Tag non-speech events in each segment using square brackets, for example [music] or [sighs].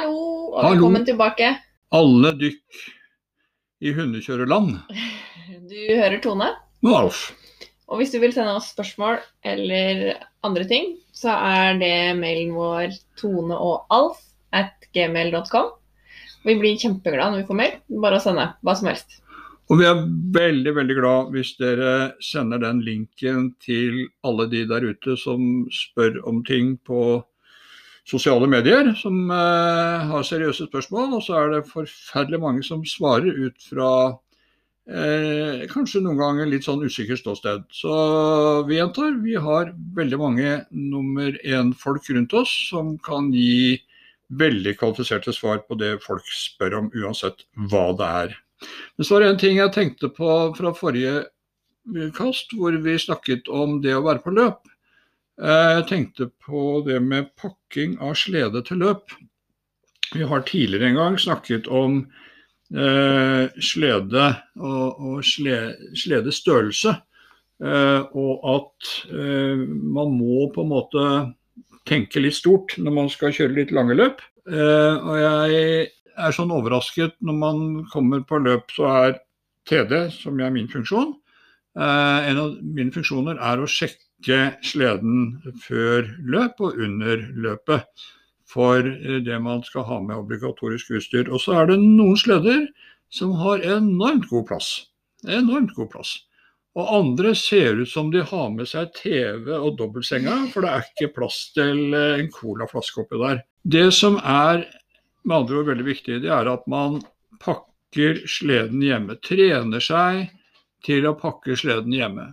Hallo, og Hallo. velkommen tilbake. Alle dykk i hundekjørerland. Du hører Tone. Og Alf. Og hvis du vil sende oss spørsmål eller andre ting, så er det mailen vår tone og alf at gmail.com. Vi blir kjempeglade når vi får mail. Bare å sende hva som helst. Og vi er veldig veldig glad hvis dere sender den linken til alle de der ute som spør om ting på sosiale medier, som eh, har seriøse spørsmål. Og så er det forferdelig mange som svarer ut fra eh, kanskje noen ganger litt sånn usikkert ståsted. Så vi gjentar, vi har veldig mange nummer én-folk rundt oss som kan gi veldig kvalifiserte svar på det folk spør om, uansett hva det er. Men så var det en ting jeg tenkte på fra forrige kast, hvor vi snakket om det å være på løp. Eh, Jeg tenkte på det med pakking av slede til løp. Vi har tidligere en gang snakket om eh, slede og, og slede, sledestørrelse. Eh, og at eh, man må på en måte tenke litt stort når man skal kjøre litt lange løp. Eh, og jeg er sånn overrasket når man kommer på løp, så er TD, som er min funksjon, eh, en av mine funksjoner er å sjekke sleden før løp og under løpet for eh, det man skal ha med obligatorisk utstyr. Og så er det noen sleder som har enormt god plass. Enormt god plass. Og andre ser ut som de har med seg TV og dobbeltsenga, for det er ikke plass til eh, en colaflaske oppi der. Det som er med andre ord veldig viktig, det er at man pakker sleden hjemme. Trener seg til å pakke sleden hjemme.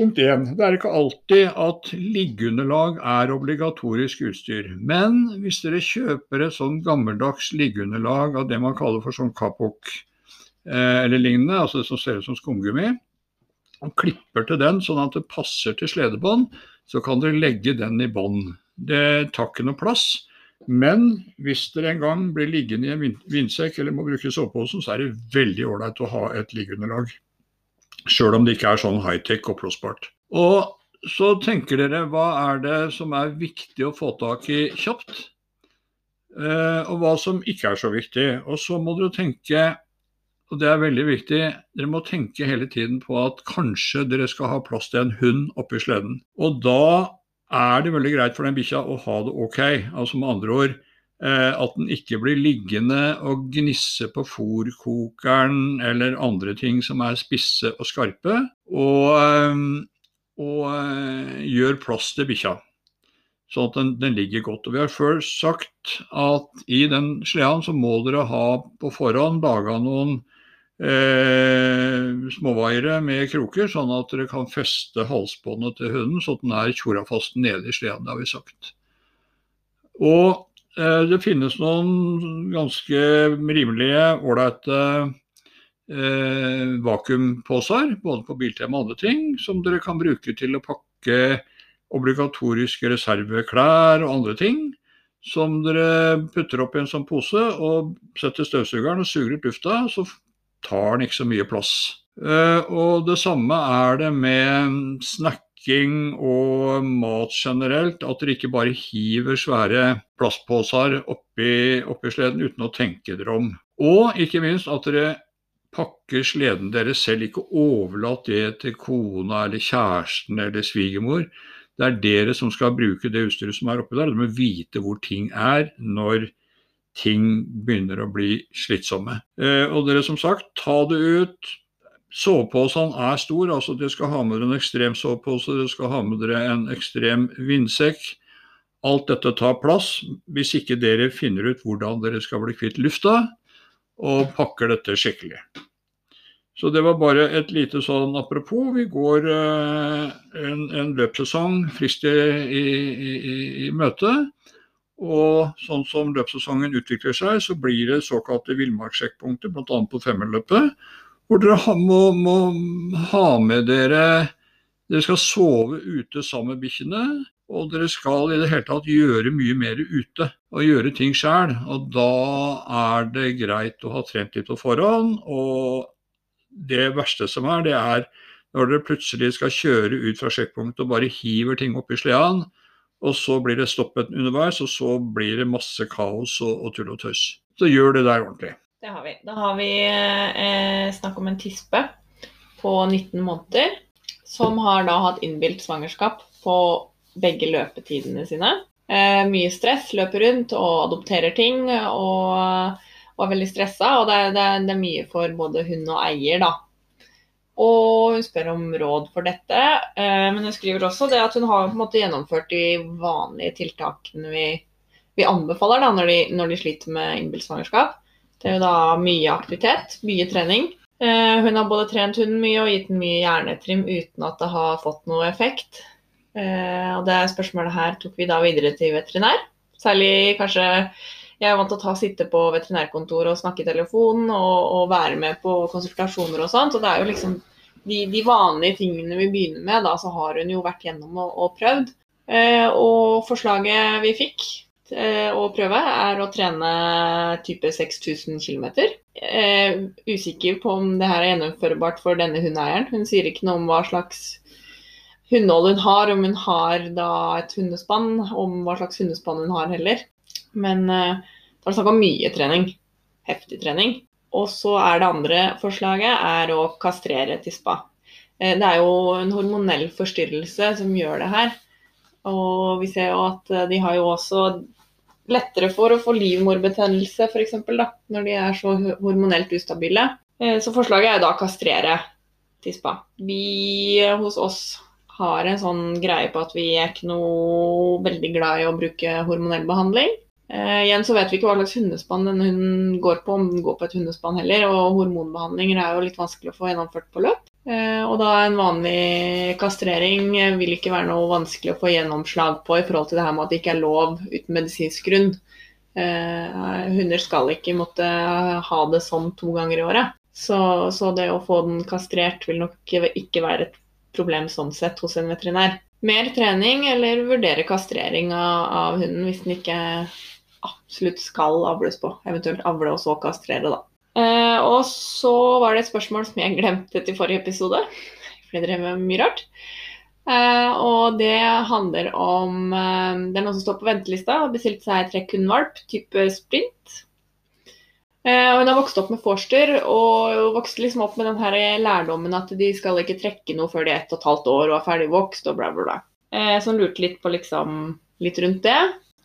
Punkt 1. Det er ikke alltid at liggeunderlag er obligatorisk utstyr. Men hvis dere kjøper et sånn gammeldags liggeunderlag av det man kaller for sånn kapok eh, eller lignende, altså det som ser ut som skumgummi, og klipper til den sånn at det passer til sledebånd, så kan dere legge den i bånd. Det tar ikke noe plass. Men hvis dere en gang blir liggende i en vindsekk eller må bruke soveposen, så er det veldig ålreit å ha et liggeunderlag. Sjøl om det ikke er sånn high-tech oppblåsbart. Og så tenker dere, hva er det som er viktig å få tak i kjapt? Eh, og hva som ikke er så viktig. Og så må dere tenke, og det er veldig viktig, dere må tenke hele tiden på at kanskje dere skal ha plass til en hund oppi sleden. Og da er det veldig greit for den bikkja å ha det ok. Altså med andre ord at den ikke blir liggende og gnisse på fòrkokeren eller andre ting som er spisse og skarpe, og, eh, og eh, gjør plass til bikkja. Sånn at den, den ligger godt. Og Vi har før sagt at i den sleden så må dere ha på forhånd laga noen eh, småvaiere med kroker, sånn at dere kan feste halsbåndet til hunden så at den er tjorafast nede i sleden, det har vi sagt. Og eh, det finnes noen ganske rimelige, ålreite eh, vakuumposer, både på Biltema og andre ting, som dere kan bruke til å pakke obligatoriske reserveklær og andre ting. Som dere putter opp i en sånn pose og setter støvsugeren og suger ut lufta, så tar den ikke så mye plass. Eh, og det samme er det med snacking og mat generelt. At dere ikke bare hiver svære plastposer oppi, oppi sleden uten å tenke dere om. Og ikke minst at dere pakker sleden deres selv, ikke overlat det til kona eller kjæresten eller svigermor. Det er dere som skal bruke det utstyret som er oppi der. Dere må vite hvor ting er når ting begynner å bli slitsomme. Eh, og dere som sagt, ta det ut. Soveposen er stor, altså dere skal ha med dere en ekstrem sovepose, dere skal ha med dere en ekstrem vindsekk. Alt dette tar plass hvis ikke dere finner ut hvordan dere skal bli kvitt lufta, og pakker dette skikkelig. Så det var bare et lite sånn apropos. Vi går eh, en, en løpssesong friskt i, i, i, i møte. Og sånn som løpssesongen utvikler seg, så blir det såkalte villmarkssjekkpunkter, bl.a. på femmerløpet, hvor dere må, må ha med dere Dere skal sove ute sammen med bikkjene, og dere skal i det hele tatt gjøre mye mer ute og gjøre ting sjøl. Og da er det greit å ha trent litt på forhånd. Og det verste som er, det er når dere plutselig skal kjøre ut fra sjekkpunktet og bare hiver ting opp i sleden, og så blir det stoppet underveis, og så blir det masse kaos og, og tull og tøys. Så gjør det der ordentlig. Det har vi. Da har vi eh, snakk om en tispe på 19 måneder som har da hatt innbilt svangerskap på begge løpetidene sine. Eh, mye stress, løper rundt og adopterer ting og, og er veldig stressa. Og det er, det, det er, mye for både hund og eier, da. Og hun spør om råd for dette. Eh, men hun skriver også det at hun har på en måte gjennomført de vanlige tiltakene vi, vi anbefaler da, når, de, når de sliter med innbilt svangerskap. Det er jo da mye aktivitet, mye trening. Eh, hun har både trent hunden mye og gitt den mye hjernetrim uten at det har fått noe effekt. Eh, og det spørsmålet her tok vi da videre til veterinær. Særlig kanskje jeg er vant til å ta, sitte på veterinærkontoret og snakke i telefonen og, og, være med på konsultasjoner og sånt. Og det er jo liksom de, de, vanlige tingene vi begynner med, da så har hun jo vært gjennom og, og prøvd. Eh, og forslaget vi fikk å prøve, er å trene type 6000 km. Eh, usikker på om det her er gjennomførbart for denne hundeeieren. Hun sier ikke noe om hva slags hundehold hun har, om hun har et hundespann, om hva slags hundespann hun har heller. Men eh, det er snakk om mye trening. Heftig trening. Og så er det andre forslaget er å kastrere tispa. Eh, det er jo en hormonell forstyrrelse som gjør det her. Og vi ser jo at eh, de har jo også lettere for å få livmorbetennelse f.eks. når de er så hormonelt ustabile. Eh, så forslaget er da å kastrere tispa. Vi hos oss har en sånn greie på at vi er ikke noe veldig glad i å bruke hormonell behandling. Uh, igjen så vet vi ikke hva slags hundespann denne hunden går på, om den går på et hundespann heller. Og hormonbehandlinger er jo litt vanskelig å få gjennomført på løp. Uh, og da en vanlig kastrering vil ikke være noe vanskelig å få gjennomslag på i forhold til det her med at det ikke er lov uten medisinsk grunn. Uh, hunder skal ikke måtte ha det sånn to ganger i året. Så, så det å få den kastrert vil nok ikke være et problem sånn sett hos en veterinær. Mer trening eller vurdere kastrering av, av hunden hvis den ikke absolutt skal avles på. Eventuelt avle og så kastrere, da. Eh, og så var det et spørsmål som jeg glemte til forrige episode. For jeg drev med mye rart. Uh, og det handler om uh, Det er noen som står på ventelista og bestilte seg trekkhundvalp type sprint. Uh, og hun har vokst opp med forster og vokste liksom opp med den her lærdommen at de skal ikke trekke noe før de er ett og et halvt år og er ferdig vokst og bla, bla, bla. Så hun lurte litt på liksom litt rundt det.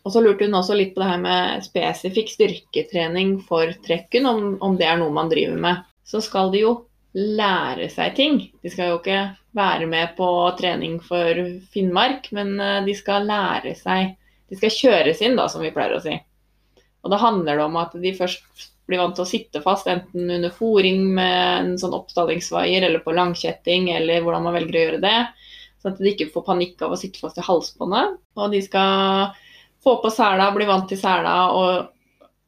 Og så lurte hun også litt på det her med spesifikk styrketrening for trekken, om, om, det er noe man driver med. Så skal de jo lære seg ting. De skal jo ikke være med på trening for Finnmark, men eh, de skal lære seg De skal kjøres inn, da, som vi pleier å si. Og da handler det om at de først blir vant til å sitte fast, enten under fòring med en sånn oppstallingsvaier, eller på langkjetting, eller hvordan man velger å gjøre det. Sånn at de ikke får panikk av å sitte fast i halsbåndet. Og de skal få på sela, bli vant til sela og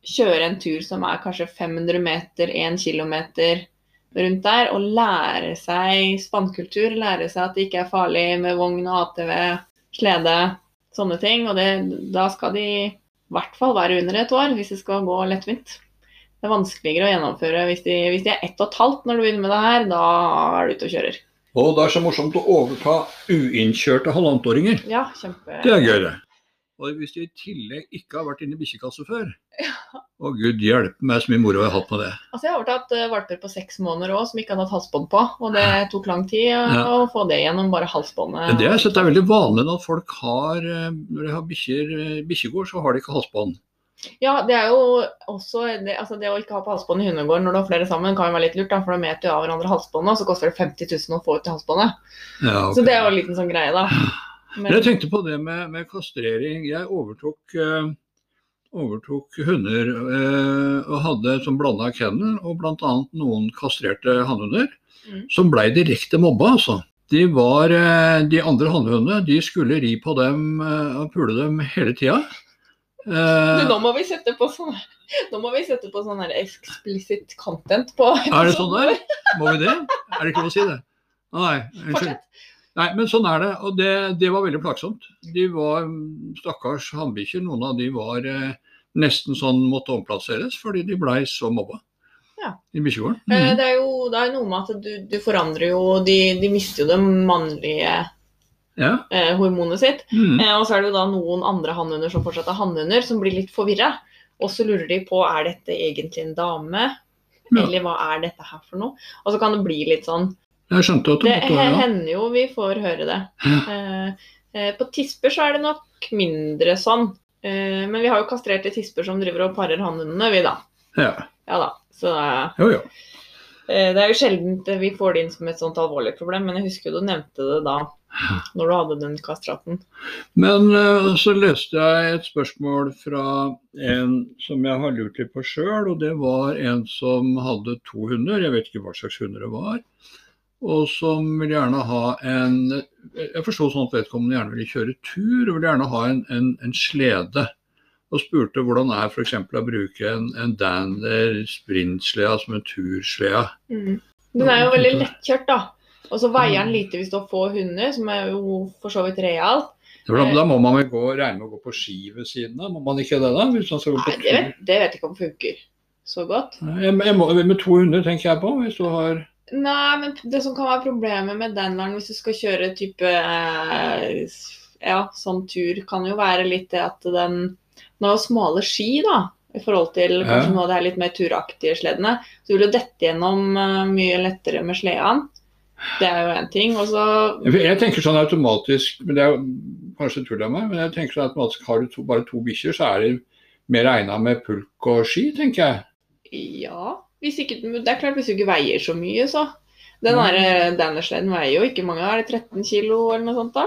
kjøre en tur som er kanskje 500 meter, 1 km rundt der, og lære seg spannkultur. Lære seg at det ikke er farlig med vogn og ATV, slede, sånne ting. Og det, da skal de i hvert fall være under et år hvis det skal gå lettvint. Det er vanskeligere å gjennomføre hvis de, hvis de er ett og et halvt når du begynner med det her. Da er du ute og kjører. Og det er så morsomt å overta uinnkjørte halvannetåringer. Ja, kjempe... Det er gøy, det. Og hvis de i tillegg ikke har vært inne i bikkjekasse før [laughs] ja. Å gud hjelpe meg så mye moro jeg har hatt med det. Altså Jeg har hatt uh, valper på seks måneder òg som ikke hadde hatt halsbånd på. Og det tok lang tid uh, ja. å få det gjennom bare halsbåndet. Det jeg sett er veldig vanlig når folk har uh, Når de har bikkjer, bikkjegård, så har de ikke halsbånd. Ja, det er jo også det, altså det å ikke ha på halsbånd i hundegården når du har flere sammen, kan jo være litt lurt, da, for da meter du av hverandre halsbåndet, og så koster det 50 000 å få ut til halsbåndet. Ja, okay. Så det er jo en liten sånn greie, da. [sighs] Men... Jeg tenkte på det med, med kastrering. Jeg overtok, eh, overtok hunder eh, og hadde sånn blanda kennel, og bl.a. noen kastrerte hannhunder mm. som blei direkte mobba, altså. De, var, eh, de andre hannhundene de skulle ri på dem og pule dem hele tida. nå må vi sette på sånn nå må vi sette på sånn explicit content på episoden. Er det sånn der? Må vi det? Er det ikke lov å si det? Nei, unnskyld. Nei, men sånn er det. Og det, det var veldig plagsomt. De var stakkars hannbikkjer. Noen av de var eh, nesten sånn måtte omplasseres fordi de blei så mobba. Ja. I bikkjegården. Mm. Det er jo det er noe med at du, du forandrer jo de, de, mister jo det mannlige Ja. eh, hormonet sitt. Mm. Eh, og så er det jo da noen andre hannhunder som fortsatt er hannhunder, som blir litt forvirra. Og så lurer de på er dette egentlig en dame, Ja. eller hva er dette her for noe? Og så kan det bli litt sånn Jeg skjønte at det Det måtte ja. hender jo vi får høre det. Eh, eh, på tisper så er det nok mindre sånn. Eh, men vi har jo kastrerte tisper som driver og parer hannhundene, vi da. ja. Ja da. Så eh, Jo, jo. eh, det er jo sjelden vi får det inn som et sånt alvorlig problem, men jeg husker jo du nevnte det da. Når du hadde den kastraten. Men så leste jeg et spørsmål fra en som jeg har lurt litt på sjøl, og det var en som hadde to hunder. Jeg vet ikke hva slags hunder det var. Og som vil gjerne ha en Jeg forsto sånn at vedkommende gjerne ville kjøre tur, og vil gjerne ha en, en, en slede. Og spurte hvordan det er f.eks. å bruke en, en Dander sprintslede som en turslede. Mm. Den er jo veldig lettkjørt, da. Og så veier den lite hvis du har få hunder, som er jo for så vidt realt. Da, da må man vel gå, regne med å gå på ski ved siden av, må man ikke det da? Hvis man skal gå på Nei, det vet, det vet jeg ikke om funker så godt. Jeg, jeg må, med to hunder tenker jeg på, hvis du har Nei, men det som kan være problemet med Danleren hvis du skal kjøre type eh, Ja, sånn tur, kan jo være litt det at den Den har smale ski, da. I forhold til kanskje noe av det her litt mer turaktige sledene. Så vil du dette gjennom eh, mye lettere med sleden. Det er jo én ting. Og så Jeg tenker sånn automatisk, men det er jo kanskje tull av meg, men jeg tenker sånn automatisk har du to, bare to bikkjer, så er det mer egna med pulk og ski, tenker jeg. Ja. Hvis ikke, det er klart hvis du ikke veier så mye, så. Den Mm. Dannersleden veier jo ikke mange. Er det 13 kilo eller noe sånt da?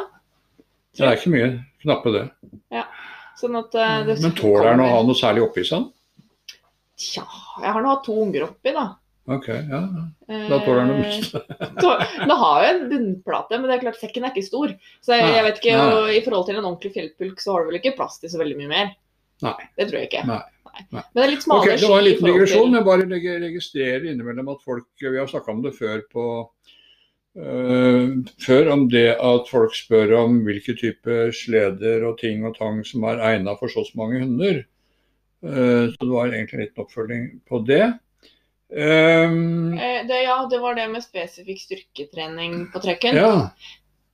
Det er ikke mye, knappe det. Sånn at eh, det Men tåler den å ha noe særlig oppi seg? Tja, jeg har nå hatt to unger oppi, da. Ok, ja. Da tåler den å miste. [laughs] Den har jo en bunnplate, men det er klart sekken er ikke stor. Så jeg, jeg vet ikke, og I forhold til en ordentlig fjellpulk så har du vel ikke plass til så veldig mye mer? Nei. Det tror jeg ikke. Nei. Nei. Men det er litt smalere. Ok, Det var en liten digresjon. Jeg bare reg- registrerer innimellom at folk Vi har snakka om det før på Uh, Før om det at folk spør om hvilke typer sleder og ting og tang som er egna for så mange hunder. Uh, så det var egentlig en liten oppfølging på det. Um, det, Ja, det var det med spesifikk styrketrening på trekken. ja.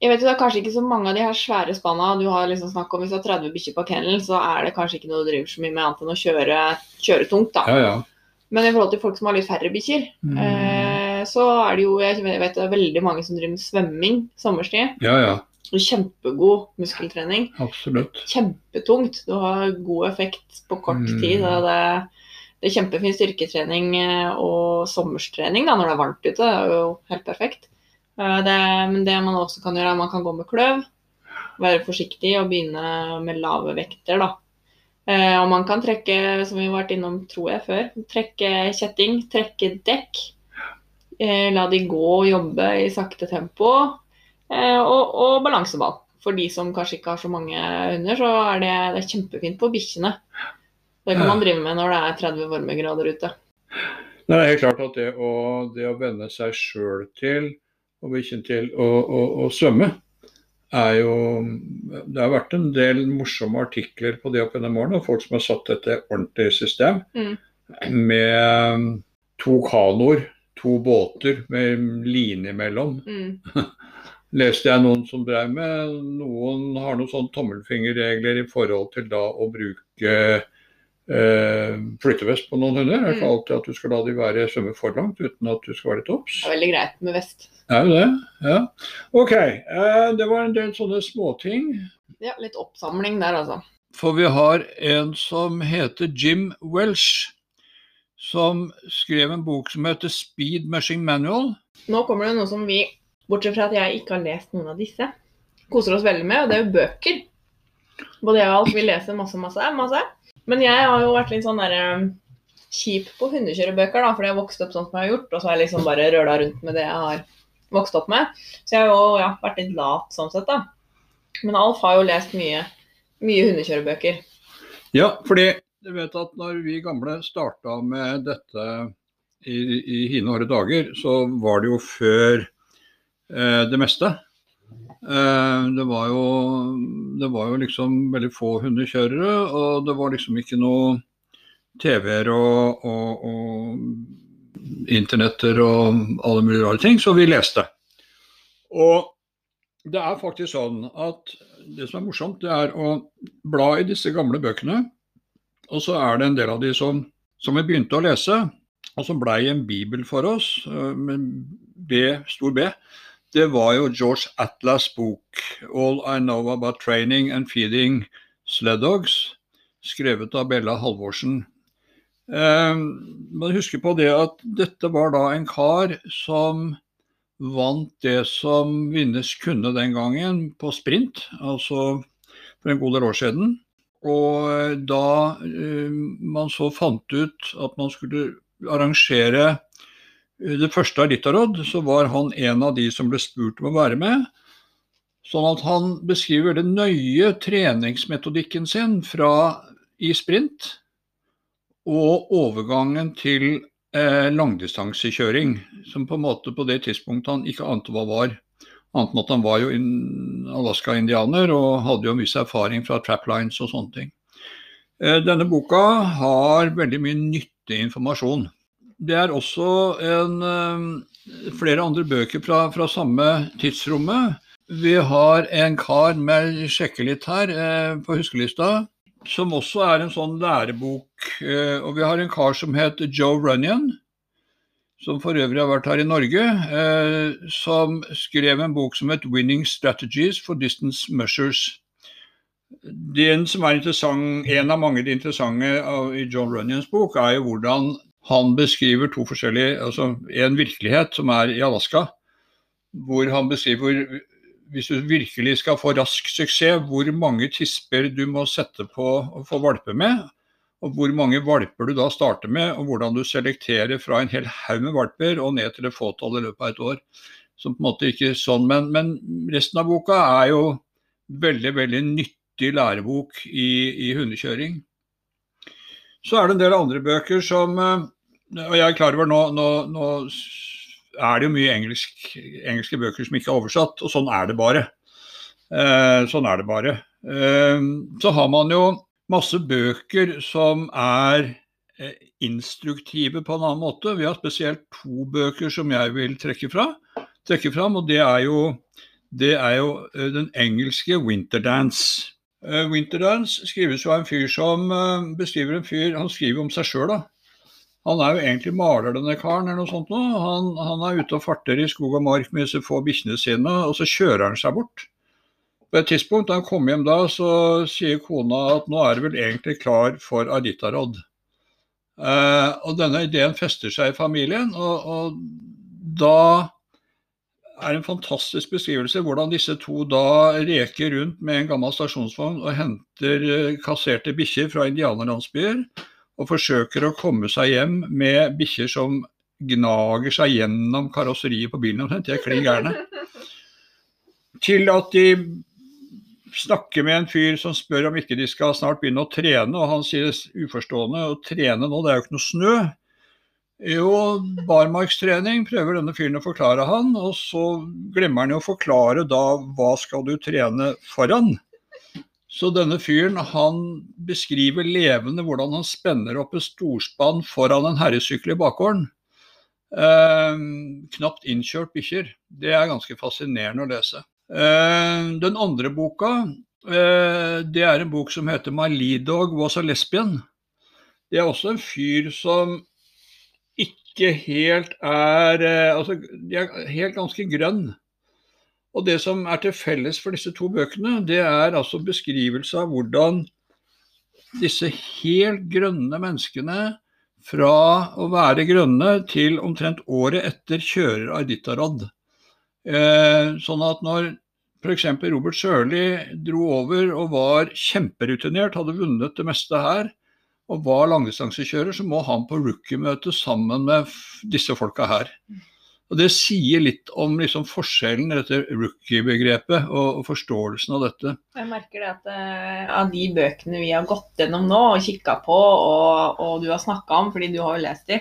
Jeg vet jo Det er kanskje ikke så mange av de her svære spanna du har liksom snakk om. Hvis du har 30 bikkjer på kennel, så er det kanskje ikke noe du driver så mye med annet enn å kjøre, kjøre tungt. da. ja, ja. Men i forhold til folk som har litt færre bikkjer, Mm. eh, så er det jo Jeg vet det er veldig mange som driver med svømming sommerstid. ja, ja. Kjempegod muskeltrening. Absolutt. Kjempetungt. Du har god effekt på kort Mm. tid. Og det, det er kjempefin styrketrening eh, og sommerstrening da, når det er varmt ute. Det er jo helt perfekt. Eh, Det, men det man også kan gjøre, er man kan gå med kløv. Være forsiktig og begynne med lave vekter, da. Eh, og man kan trekke, som vi har vært innom tror jeg før, trekke kjetting, trekke dekk. Eh, la de gå og jobbe i sakte tempo. Og, og balanseball. For de som kanskje ikke har så mange hunder, så er det, det er kjempefint på bikkjene. Det kan man drive med når det er 30 varmegrader ute. Det er helt klart at det å, det å venne seg sjøl til og bikkjen til å, å, å svømme, er jo Det har vært en del morsomme artikler på det opp gjennom årene, og folk som har satt dette i ordentlig system. Mm. Med to kanoer, to båter med line imellom. Mm. [laughs] Leste jeg noen som drev med. Noen har noen sånn tommelfingerregler i forhold til da å bruke eh, flytevest på noen hunder. Det er ikke alltid at du skal la de være svømme for langt uten at du skal være litt obs. Det er veldig greit med vest. Er jo det. Ja. OK. Eh, det var en del sånne småting. Ja, litt oppsamling der, altså. For vi har en som heter Jim Welsh, som skrev en bok som heter Speed Mushing Manual. Nå kommer det noe som vi, bortsett fra at jeg ikke har lest noen av disse, koser oss veldig med, og det er jo bøker. Både jeg og Alf vil lese masse, masse, masse. Men jeg har jo vært litt sånn der eh, kjip på hundekjørebøker, da, fordi jeg har vokst opp sånn som jeg har gjort, og så har jeg liksom bare røla rundt med det jeg har vokst opp med. Så jeg har jo ja, vært litt lat sånn sett, da. Men Alf har jo lest mye, mye hundekjørebøker. Ja, fordi du vet at når vi gamle starta med dette i, i hine hårde dager, så var det jo før eh, det meste. Eh, det, var jo, det var jo liksom veldig få hundekjørere, og det var liksom ikke noe TV-er og, og, og internetter og alle mulige rare ting, så vi leste. Og det er faktisk sånn at det som er morsomt, det er å bla i disse gamle bøkene. Og så er det en del av de som, som vi begynte å lese, og som blei en bibel for oss, eh, med B, stor B. Det var jo George Atlas' bok 'All I Know About Training and Feeding Sled Dogs', skrevet av Bella Halvorsen. Eh, man husker på det at dette var da en kar som vant det som vinnes kunne den gangen på sprint, altså for en god del år siden. Og eh, da uh, man så fant ut at man skulle arrangere eh, det første av Ritarod, så var han en av de som ble spurt om å være med. Sånn at han beskriver veldig nøye treningsmetodikken sin fra i sprint og overgangen til eh, langdistansekjøring, som på en måte på det tidspunktet han ikke ante hva var. Annet enn at han var jo Alaska-indianer og hadde jo en viss erfaring fra traplines og sånne ting. Eh, denne boka har veldig mye nyttig informasjon. Det er også en, eh, flere andre bøker fra, fra samme tidsrommet. Vi har en kar med sjekke litt her eh, på huskelista som også er en sånn lærebok. Eh, og vi har en kar som heter Joe Runyon, som for øvrig har vært her i Norge, som skrev en bok som het 'Winning Strategies for Distance Measures'. Den som er interessant, En av mange interessante i John Runyons bok, er jo hvordan han beskriver to forskjellige Altså en virkelighet som er i Alaska, hvor han beskriver hvis du virkelig skal få rask suksess, hvor mange tisper du må sette på å få valper med, og hvor mange valper du da starter med, og hvordan du selekterer fra en hel haug med valper og ned til et fåtall i løpet av et år. Så på en måte ikke sånn, men, men resten av boka er jo veldig, veldig nyttig lærebok i, i hundekjøring. Så er det en del andre bøker som eh, Og jeg er klar over nå, nå, nå er det jo mye engelsk, engelske bøker som ikke er oversatt, og sånn er det bare. Eh, sånn er det bare. Eh, så har man jo masse bøker som er eh, instruktive på en annen måte. Vi har spesielt to bøker som jeg vil trekke, fra, trekke fram, og det er jo, det er jo eh, den engelske 'Winterdance'. Eh, 'Winterdance' skrives jo av en fyr som eh, beskriver en fyr Han skriver om seg sjøl, da. Han er jo egentlig maler, denne karen. eller noe sånt nå. Han, han, er ute og farter i skog og mark med disse få bikkjene sine, og så kjører han seg bort. På et tidspunkt da han kommer hjem da, så sier kona at nå er du vel egentlig klar for Aritarod. Eh, og denne ideen fester seg i familien, og, og da er det en fantastisk beskrivelse hvordan disse to da reker rundt med en gammel stasjonsvogn og henter eh, kasserte bikkjer fra indianerlandsbyer og forsøker å komme seg hjem med bikkjer som gnager seg gjennom karosseriet på bilen. De er klin gærne. Til at de snakker med en fyr som spør om ikke de skal snart begynne å trene, og han sier uforstående å trene nå, det er jo ikke noe snø. Jo, barmarkstrening prøver denne fyren å forklare han, og så glemmer han jo å forklare da hva skal du trene foran. Så denne fyren han beskriver levende hvordan han spenner opp et storspann foran en herresykkel i bakgården. Eh, knapt innkjørt bikkjer. Det er ganske fascinerende å lese. Eh, den andre boka eh, det er en bok som heter 'My lead dog was a lesbian'. Det er også en fyr som ikke helt er eh, Altså, de er helt ganske grønn. Og det som er til felles for disse to bøkene, det er altså beskrivelse av hvordan disse helt grønne menneskene fra å være grønne til omtrent året etter kjører Arditarod. Eh, sånn at når f.eks. Robert Sørli dro over og var kjemperutinert, hadde vunnet det meste her, og var langdistansekjører, så må han på rookie-møte sammen med disse folka her. Og Det sier litt om liksom forskjellen i dette rookie-begrepet og, og, forståelsen av dette. Jeg merker det at uh, av de bøkene vi har gått gjennom nå og kikka på, og, og, du har snakka om, fordi du har jo lest de,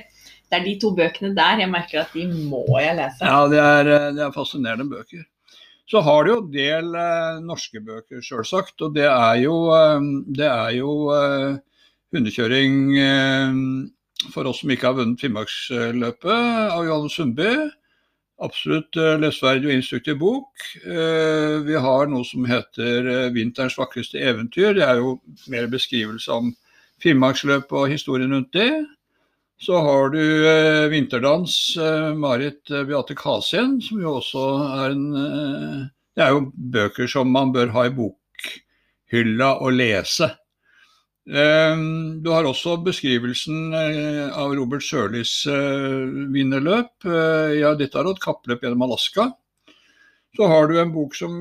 det er de to bøkene der jeg merker at de må jeg lese. Ja, det er, eh, det er fascinerende bøker. Så har du jo en del uh, norske bøker, sjølsagt. Og det er jo, uh, det er jo hundekjøring for oss som ikke har vunnet Finnmarksløpet, av Johanne Sundby. absolutt eh, lesverdig og instruktiv bok. Eh, vi har noe som heter eh, 'Vinterens vakreste eventyr'. Det er jo mer beskrivelse om Finnmarksløpet og historien rundt det. Så har du Vinterdans, Marit Beate Kasien, som jo også er en Det er jo bøker som man bør ha i bokhylla og lese. Eh, Du har også beskrivelsen eh, av Robert Sørlis eh, vinnerløp. Eh, Ja, dette er et kappløp gjennom Alaska. Så har du en bok som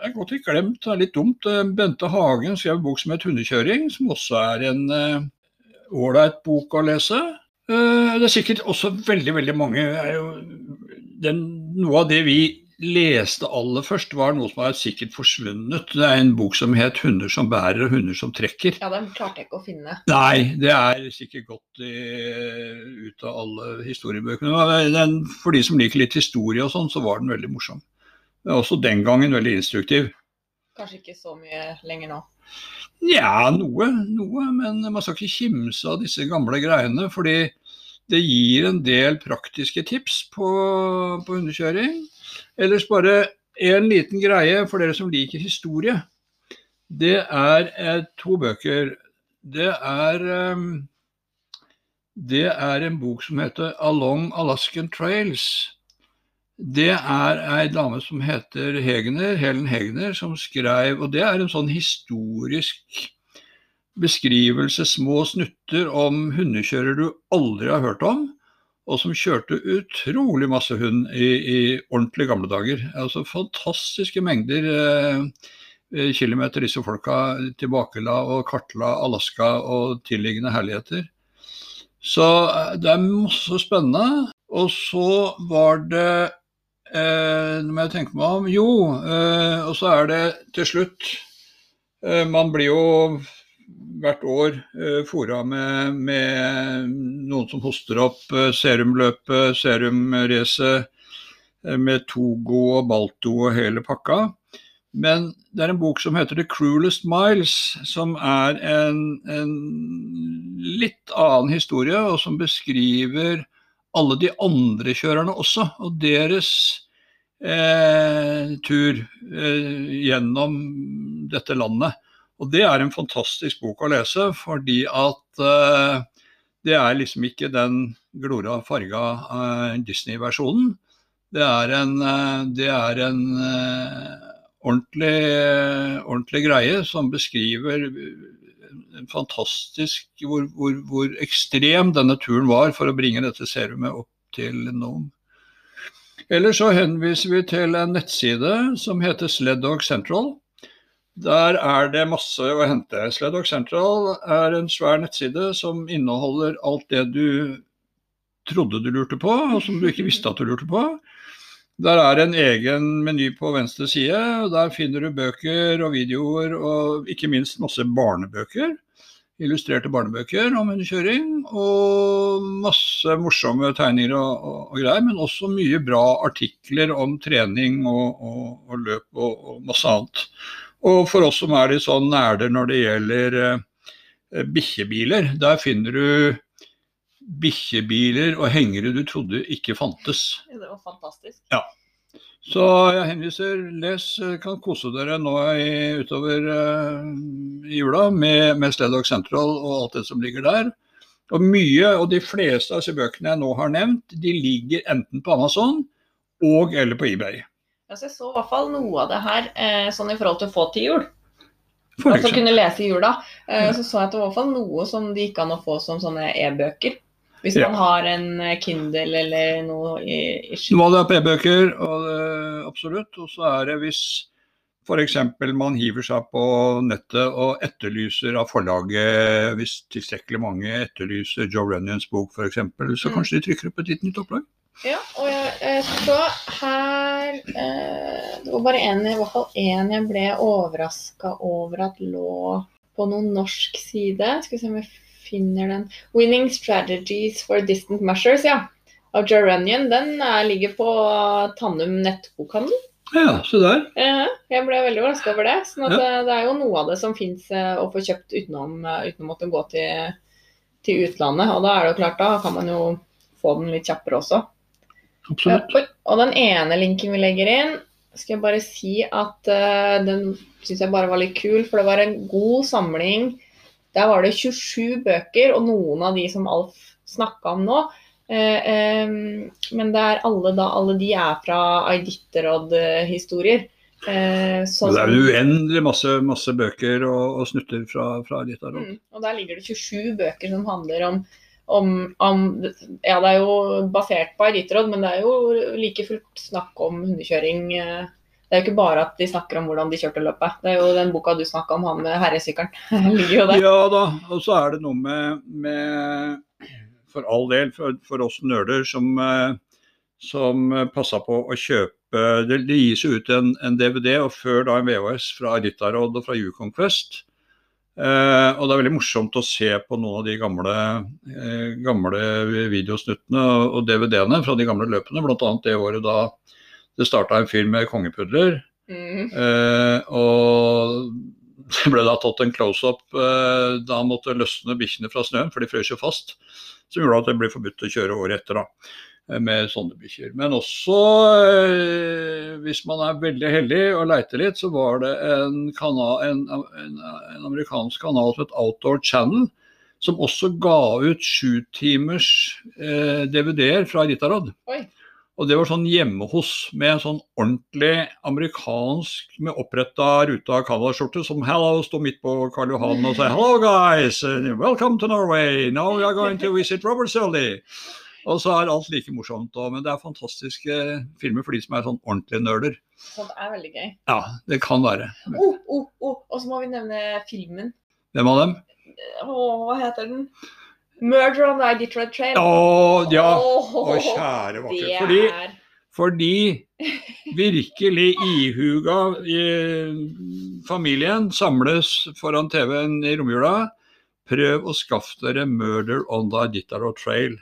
er godt ikke glemt, det er litt dumt. Bente Hagen skrev en bok som het 'Hundekjøring', som også er en ålreit bok å lese. Det er sikkert også veldig, veldig mange den, Noe av det vi leste aller først, var noe som har sikkert forsvunnet. Det er en bok som het 'Hunder som bærer og hunder som trekker'. Ja, den klarte jeg ikke å finne. Nei, det er sikkert gått i, ut av alle historiebøkene. Den, for de som liker litt historie og sånn, så var den veldig morsom. Også den gangen veldig instruktiv. Kanskje ikke så mye lenger nå. Ja, noe, noe, men man skal ikke kimse av disse gamle greiene. Fordi det gir en del praktiske tips på, på hundekjøring. Ellers bare en liten greie for dere som liker historie. Det er eh, to bøker. Det er eh, Det er en bok som heter 'Along Alaskan Trails'. Det er ei dame som heter Hegner, Helen Hegner, som skrev Og det er en sånn historisk beskrivelse, små snutter om hundekjører du aldri har hørt om, og som kjørte utrolig masse hund i, i ordentlig gamle dager. Altså fantastiske mengder eh, eh, kilometer disse folka tilbakela og kartla Alaska og tilliggende herligheter. Så eh, det er masse spennende. Og så var det eh, må jeg tenke meg om Jo, eh, og så er det til slutt eh, Man blir jo hvert år eh, fora med, med noen som hoster opp eh, serumløpet, serumracet eh, med Togo og Balto og hele pakka. Men det er en bok som heter 'The Cruelest Miles', som er en, en litt annen historie, og som beskriver alle de andre kjørerne også, og deres eh, tur eh, gjennom dette landet. Og det er en fantastisk bok å lese, fordi at uh, det er liksom ikke den glora farga uh, Disney-versjonen. Det er en, uh, det er en ordentlig, ordentlig greie som beskriver fantastisk hvor, hvor, hvor ekstrem denne turen var for å bringe dette serumet opp til Nome. Eller så henviser vi til en nettside som heter Sleddog Central. Der er det masse å hente. Sledog Central er en svær nettside som inneholder alt det du trodde du lurte på, og som du ikke visste at du lurte på. Der er en egen meny på venstre side, og der finner du bøker og videoer og ikke minst masse barnebøker. Illustrerte barnebøker om hundekjøring, og masse morsomme tegninger og, og, og, greier. Men også mye bra artikler om trening og, og løp og, masse annet. Og for oss som er litt sånn nerder når det gjelder eh, bikkjebiler, der finner du bikkjebiler og hengere du trodde ikke fantes. Det var fantastisk. Ja. Så jeg henviser, les, kan kose dere nå i, utover uh, jula med, med Sledog Central og alt det som ligger der. Og mye, og de fleste av disse bøkene jeg nå har nevnt, de ligger enten på Amazon og eller på eBay. Altså, jeg så i hvert fall noe av det her eh, sånn i forhold til å få til jul. Altså kunne lese i jula. Eh, så så jeg at det var i hvert fall noe som det gikk an å få som sånne e-bøker. Hvis Ja. man har en eh, Kindle eller noe i, i Noe av det er på e-bøker, og det- absolutt. Og så er det hvis f.eks. man hiver seg på nettet og etterlyser av forlaget, hvis tilstrekkelig mange etterlyser Joe Runnions bok f.eks., så Mm. kanskje de trykker opp et litt nytt opplag. Ja, og jeg, jeg så her eh, Det var bare en, i hvert fall én jeg ble overraska over at lå på noen norsk side. Skal vi se om jeg finner den. 'Winning Strategies for Distant Measures', ja. Av Joe Den er, ligger på Tannum nettbokhandel. Ja, se der. Eh, jeg ble veldig overraska over det. sånn at Ja. eh, Det er jo noe av det som fins å få kjøpt utenom, eh, uten å måtte gå til, til utlandet. Og da er det jo klart, da kan man jo få den litt kjappere også. Absolutt. Og den ene linken vi legger inn, skal jeg bare si at uh, den syns jeg bare var litt kul, for det var en god samling. Der var det 27 bøker, og noen av de som Alf snakka om nå. eh, em, men det er alle, da, alle de er fra Iditarod-historier. Eh, så- Det er jo uendelig masse, masse bøker og, og snutter fra, fra Iditarod. Mm, og der ligger det 27 bøker som handler om, om, om Ja, det er jo basert på Iditarod, men det er jo like fullt snakk om hundekjøring. eh, Det er jo ikke bare at de snakker om hvordan de kjørte løpet. Det er jo den boka du snakka om, han med herresykkelen. [laughs] Ja da, og så er det noe med, med For all del, for, for oss nerder som, eh, som passa på å kjøpe Det, gis ut en, en DVD, og før da en VHS fra Iditarod og fra Yukon Quest. Eh, og det er veldig morsomt å se på noen av de gamle, uh, gamle videosnuttene og, DVD-ene fra de gamle løpene, bl.a. det året da det starta en film med kongepudler. Mm. Uh, og [laughs] det ble da tatt en close-up da han måtte løsne bikkjene fra snøen, for de frøs jo fast. Som gjorde at det ble forbudt å kjøre året etter da, med sånne bikkjer. Men også, eh, hvis man er veldig heldig og leiter litt, så var det en, kanal, en, en, en amerikansk kanal som het Outdoor Channel, som også ga ut sjutimers eh, DVD-er fra Ritarod. Oi. Og det var sånn hjemme hos, med en sånn ordentlig amerikansk med oppretta ruta Canada-skjorte som hello sto midt på Karl Johan og sa hello guys, welcome to Norway, now we are going to visit Robert Sully. Og så er alt like morsomt òg, men det er fantastiske filmer for de som er sånn ordentlige nerder. Sånt er veldig gøy. Ja, det kan være. Oh, oh, oh. Og så må vi nevne filmen. Hvem av dem? Oh, hva heter den? 'Murder on the Detroit Trail'. Å ja! Åh, Å kjære vakre. Fordi Fordi virkelig ihuga i familien samles foran TV-en i romjula. Prøv å skaffe dere 'Murder on the Detroit Trail'.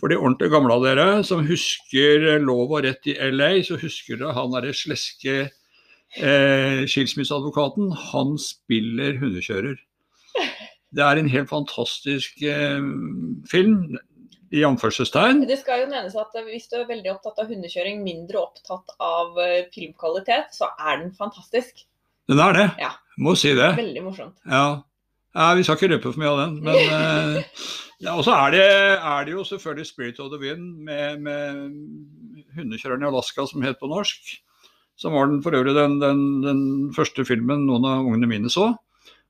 For de ordentlig gamle av dere som husker Lov og rett i LA, så husker dere han derre sleske eh, skilsmisseadvokaten. Han spiller hundekjører. Det er en helt fantastisk eh, film, i anførselstegn. Det skal jo nevnes at hvis du er veldig opptatt av hundekjøring, mindre opptatt av eh, filmkvalitet, så er den fantastisk. Den er det. Ja. Må si det. Veldig morsomt. Ja. Ja, vi skal ikke røpe for mye av den. Men [laughs] eh, ja, Og så er det, er det jo selvfølgelig 'Spirit of the Wind' med, med hundekjøreren i Alaska som het på norsk. Som var den for øvrig den, den, den første filmen noen av ungene mine så.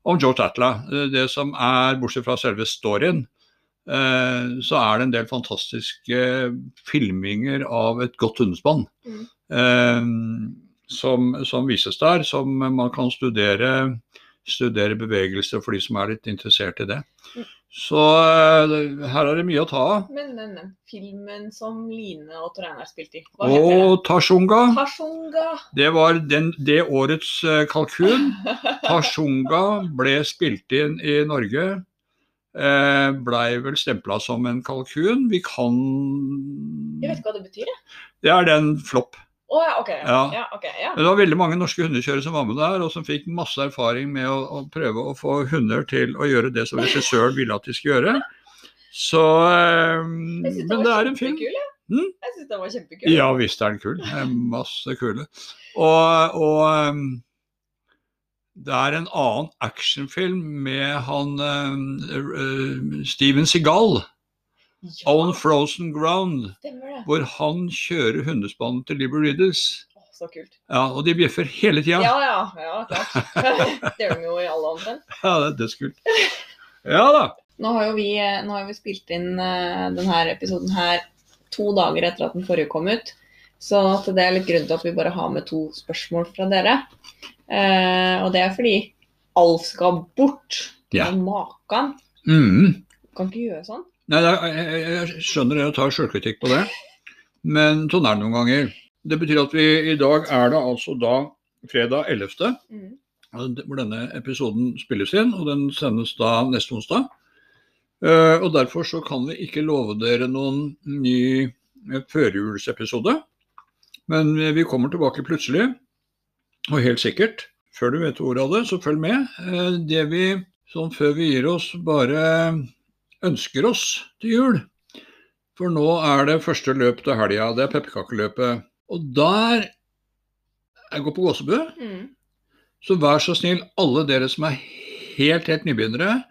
Om George Atla. Eh, Det som er, bortsett fra selve storyen, eh, så er det en del fantastiske filminger av et godt hundespann. Mm. Som, som vises der, som man kan studere studere bevegelser for de som er litt interessert i det. Mm. Så eh, her er det mye å ta av. Men, men, men. Filmen som Line og Tor Einar spilte i, hva heter den? Og Tashunga, Tashunga. det var den, det årets eh, kalkun. [laughs] Tashunga ble spilt inn i Norge. Eh, Blei vel stempla som en kalkun. Vi kan Jeg vet ikke hva det betyr, jeg. Det er den flopp. Å ja, okay. Ja. Ja, okay, ja. Det var veldig mange norske hundekjørere som var med der, og som fikk masse erfaring med å, å prøve å få hunder til å gjøre det som regissøren ville at de skulle gjøre. Så um, synes Men det er en film. jeg. Mm? Jeg syns den var kjempekul. Ja visst er den kul. Det masse kule. Og, og um, det er en annen actionfilm med han um, uh, Steven Seagal, Ja, 'On Frozen Ground', hvor han kjører hundespannet til Liber Riddles. Så kult. Ja, og de bjeffer hele tida. Ja, ja. ja, klart. [laughs] [laughs] det gjør de jo i alle omtrent. Ja, det er dødskult. Ja da. Nå har jo vi, nå har vi spilt inn uh, denne episoden her to dager etter at den forrige kom ut. Så det er litt grunn til at vi bare har med to spørsmål fra dere. Uh, og det er fordi Alf skal bort. Ja. Makan Mm. kan ikke gjøre sånn. Nei, jeg, skjønner det og tar sjølkritikk på det, men sånn er det noen ganger. Det betyr at vi i dag er det altså da fredag 11. Mm. hvor denne episoden spilles inn, og den sendes da neste onsdag. Eh, og derfor så kan vi ikke love dere noen ny eh, førjulsepisode. Men vi kommer tilbake plutselig, og helt sikkert. Før du vet ordet av det, så følg med. Eh, Det vi, sånn før vi gir oss, bare ønsker oss til jul, For nå er det første løp til helga. Det er pepperkakeløpet. Og der Jeg går på Gåsebu. Mm. Så vær så snill, alle dere som er helt, helt nybegynnere,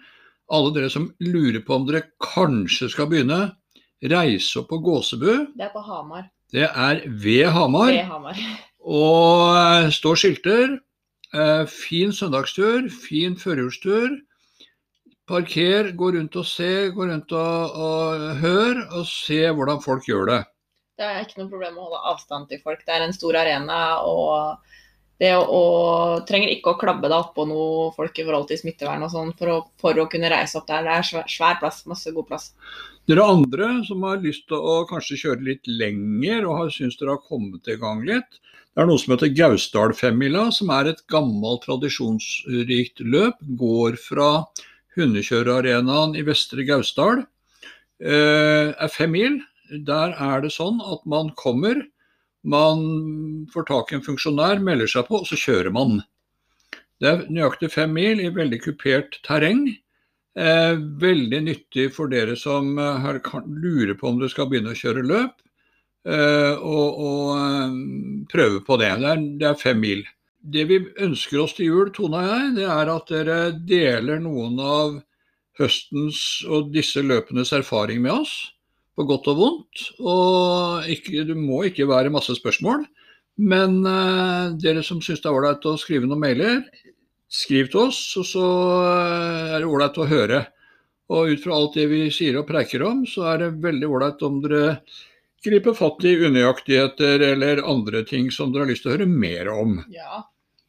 alle dere som lurer på om dere kanskje skal begynne, reise opp på Gåsebu. Det er på Hamar. Det er ved Hamar. Ved Hamar. [laughs] Og eh, står skilter. Eh, fin søndagstur, fin førjulstur. Parker, gå rundt og se, gå rundt og, og hør, og se hvordan folk gjør det. Det er ikke noe problem å holde avstand til folk. Det er en stor arena. og det å, å, trenger ikke å klabbe deg oppå noe folk i forhold til smittevern og sånn for, for å kunne reise opp der. Det er svær, svær plass, masse god plass. Dere andre som har lyst til å kanskje kjøre litt lenger og har syns dere har kommet i gang litt, det er noe som heter Gausdalfemmila, som er et gammelt, tradisjonsrikt løp. Går fra hundekjørearenaen i Vestre Gausdal. Eh, er fem mil. Der er det sånn at man kommer, man får tak i en funksjonær, melder seg på, og så kjører man. Det er nøyaktig fem mil i veldig kupert terreng. Eh, veldig nyttig for dere som her, kan, lurer på om dere skal begynne å kjøre løp, eh, og, og eh, prøve på det. Det er, det er fem mil. Det vi ønsker oss til jul, Tone og jeg, det er at dere deler noen av høstens og disse løpenes erfaring med oss, på godt og vondt. Og ikke, det må ikke være masse spørsmål, men eh, dere som syns det er ålreit å skrive noen mailer, skriv til oss, og så eh, er det ålreit å høre. Og ut fra alt det vi sier og preiker om, så er det veldig ålreit om dere griper fatt i unøyaktigheter eller andre ting som dere har lyst til å høre mer om. Ja,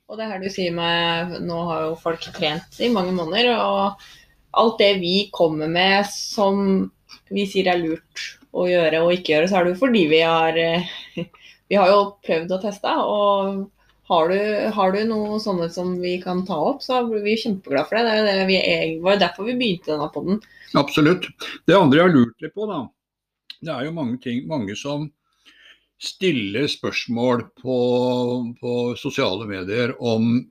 og det her du sier med Nå har jo folk trent i mange måneder, og alt det vi kommer med som vi sier er lurt å gjøre og ikke gjøre, så er det jo fordi vi har eh, [laughs] Vi har jo prøvd og testa, og har du, har du noe sånne som vi kan ta opp, så blir vi kjempeglade for det. Det, det, vi, var jo derfor vi begynte denne podden. Absolutt. Det andre jeg har lurt litt på, da. Det er jo mange ting, mange som stiller spørsmål på, på sosiale medier om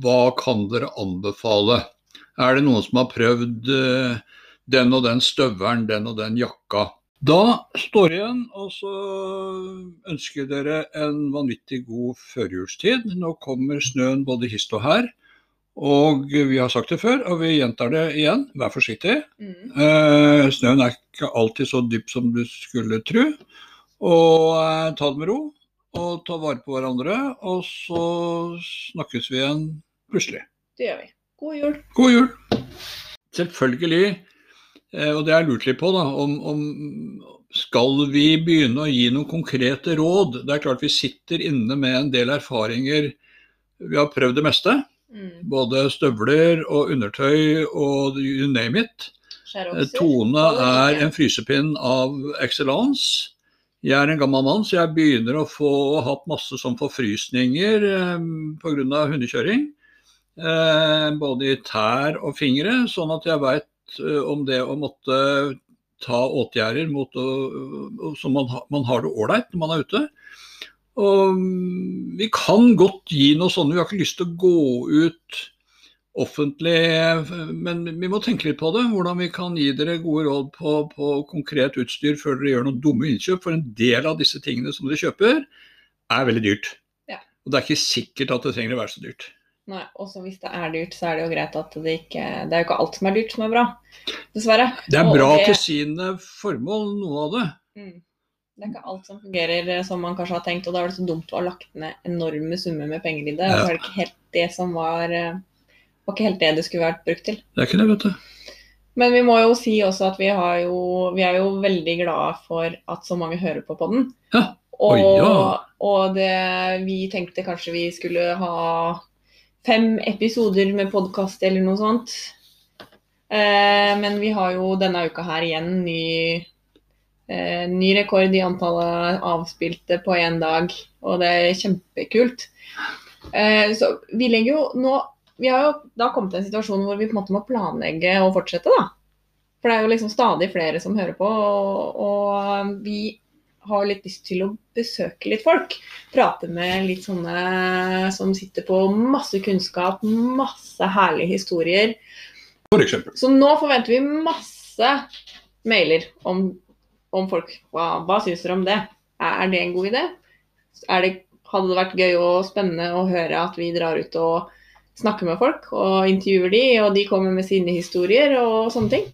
hva kan dere anbefale? Er det noen som har prøvd eh, den og den støvelen, den og den jakka? Da står jeg igjen, og så ønsker dere en vanvittig god førjulstid. Nå kommer snøen både hist og her. Og vi har sagt det før, og vi gjentar det igjen, vær forsiktig. Mm. Eh, snøen er ikke alltid så dyp som du skulle tro. Og eh, ta det med ro, og ta vare på hverandre. Og så snakkes vi igjen plutselig. Det gjør vi. God jul. God jul! Selvfølgelig, eh, og det har jeg lurt litt på, da, om, om skal vi begynne å gi noen konkrete råd? Det er klart vi sitter inne med en del erfaringer. Vi har prøvd det meste. Mm. Både støvler og undertøy og you name it. Skjærokser. Tone er en frysepinn av excellence. Jeg er en gammel mann, så jeg begynner å få hatt masse sånn forfrysninger eh, pga. hundekjøring. Eh, både i tær og fingre, sånn at jeg veit eh, om det å måtte ta åtgjerder mot å, så man, man har det ålreit når man er ute. Og mm, vi kan godt gi noe sånn, vi har ikke lyst til å gå ut offentlig, men vi må tenke litt på det. Hvordan vi kan gi dere gode råd på, på konkret utstyr før dere gjør noen dumme innkjøp. For en del av disse tingene som dere kjøper, er veldig dyrt. Ja. Og det er ikke sikkert at det trenger å være så dyrt. Nei, også hvis det er dyrt, så er det jo greit at det ikke Det er jo ikke alt som er dyrt som er bra. Dessverre. Det er bra det- til sine formål, noe av det. Mm. Det er ikke alt som fungerer eh, som man kanskje har tenkt, og da er det så dumt å ha lagt ned enorme summer med penger i det. Og Ja. så er det ikke helt det som var eh, var ikke helt det det skulle vært brukt til. Det er ikke det, vet du. Men vi må jo si også at vi, har jo, vi er jo veldig glade for at så mange hører på podden. Ja. Og, Oi, ja. og det, vi tenkte kanskje vi skulle ha fem episoder med podkast eller noe sånt. Eh, men vi har jo denne uka her igjen ny, eh, ny rekord i antallet avspilte på én dag, og det er kjempekult. Eh, så vi legger jo nå Vi har jo da kommet til en situasjon hvor vi på en måte må planlegge og fortsette, da. For det er jo liksom stadig flere som hører på, og, og vi har litt lyst til å besøke litt folk. Prate med litt sånne som sitter på masse kunnskap, masse herlige historier. For eksempel. Så nå forventer vi masse mailer om om folk Hva, hva syns dere om det? Er, er det en god idé? Er det, hadde det vært gøy og spennende å høre at vi drar ut og snakker med folk og intervjuer de, og de kommer med sine historier og sånne ting?